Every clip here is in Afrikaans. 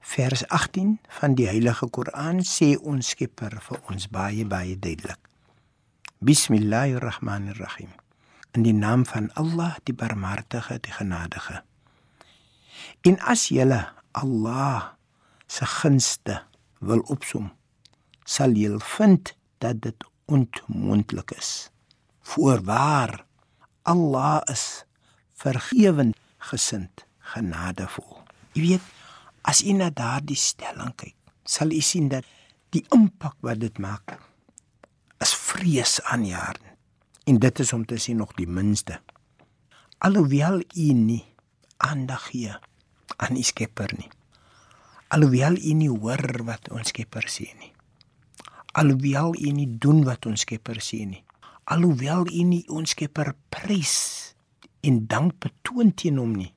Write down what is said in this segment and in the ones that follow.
vers 18 van die Heilige Koran sê ons Skepper vir ons baie baie duidelik. Bismillahirrahmanirrahim. In die naam van Allah, die Barmhartige, die Genadige. En as julle Allah se gunste wil opsom, sal jy vind dat dit ontmoontlik is. Voorwaar Allah is vergewend gesind, genadevol. Jy weet, as jy na daardie stelling kyk, sal jy sien dat die impak wat dit maak is vrees aanjaar. En dit is om te sien nog die minste. Alhoewel jy nie aandag gee aan die Skepper nie. Alhoewel jy nie hoor wat ons Skepper sê nie alhoewel u nie doen wat ons Skepper sê nie alhoewel u nie ons Skepper prys en dank betoon teen hom nie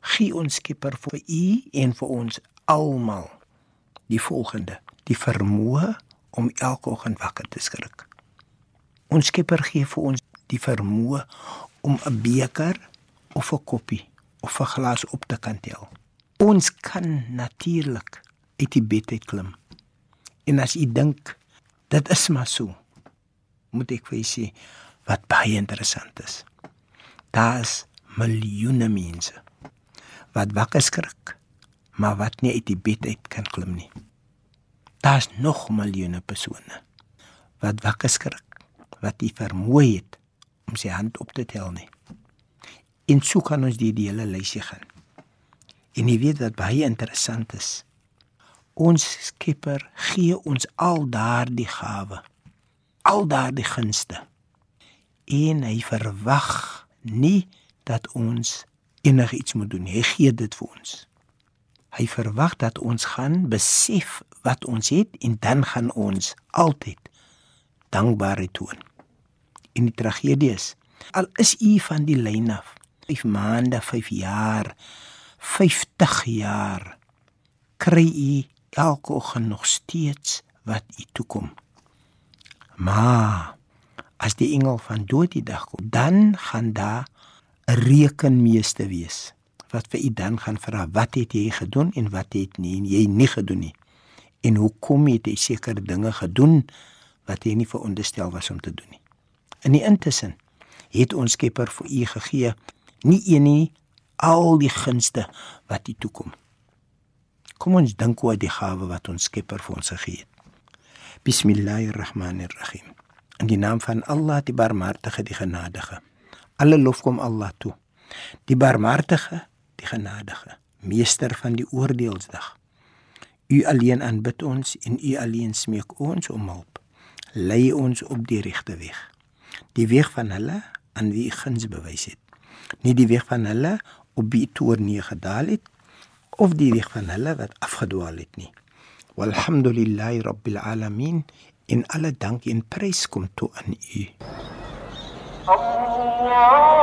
gee ons Skepper vir u en vir ons almal die volgende die vermoë om elke oggend wakker te skrik ons Skepper gee vir ons die vermoë om 'n beker of 'n koppie of 'n glas op te kan tel ons kan natuurlik uit die bed uit klim En as u dink dit is maar so, moet ek vir u sê wat baie interessant is. Daar is miljoene mense wat wakker skrik, maar wat nie uit die bed uit kan klim nie. Daar's nog miljoene persone wat wakker skrik, wat nie vermoë het om sy hand op te tel nie. En so kan ons die, die hele lysie gaan. En jy weet wat baie interessant is, ons Skepper gee ons al daardie gawe, al daardie gunste. En hy verwag nie dat ons enigiets moet doen. Hy gee dit vir ons. Hy verwag dat ons gaan besef wat ons het en dan gaan ons altyd dankbaarheid toon. En die tragedie is, al is u van die lyn af, 5 maande, 5 jaar, 50 jaar, kry u elke oggend nog steeds wat u toekom. Maar as die engel van dood die dag kom, dan gaan daar rekenmeester wees wat vir u dan gaan vra wat het jy gedoen en wat het nie jy nie gedoen nie. En hoekom het jy sekere dinge gedoen wat jy nie veronderstel was om te doen nie. In die intussen het ons Skepper vir u gegee nie een nie al die gunste wat u toekom. Kom ons dink oor die gawe wat ons Skepper vir ons gegee het. Bismillahirrahmanirrahim. In die naam van Allah, die Barmhartige, die Genadige. Alle lof kom Allah toe. Die Barmhartige, die Genadige, Meester van die oordeelsdag. U alleen aanbid ons en u alleen smeek ons om hulp. Lei ons op die regte weg. Die weg van hulle aan wie u guns bewys het. Nie die weg van hulle op wie toer nie gedaal het of die weg van hulle wat afgedwaal het nie. Walhamdulillahi rabbil alamin in alle dank en prys kom toe aan u. Wow.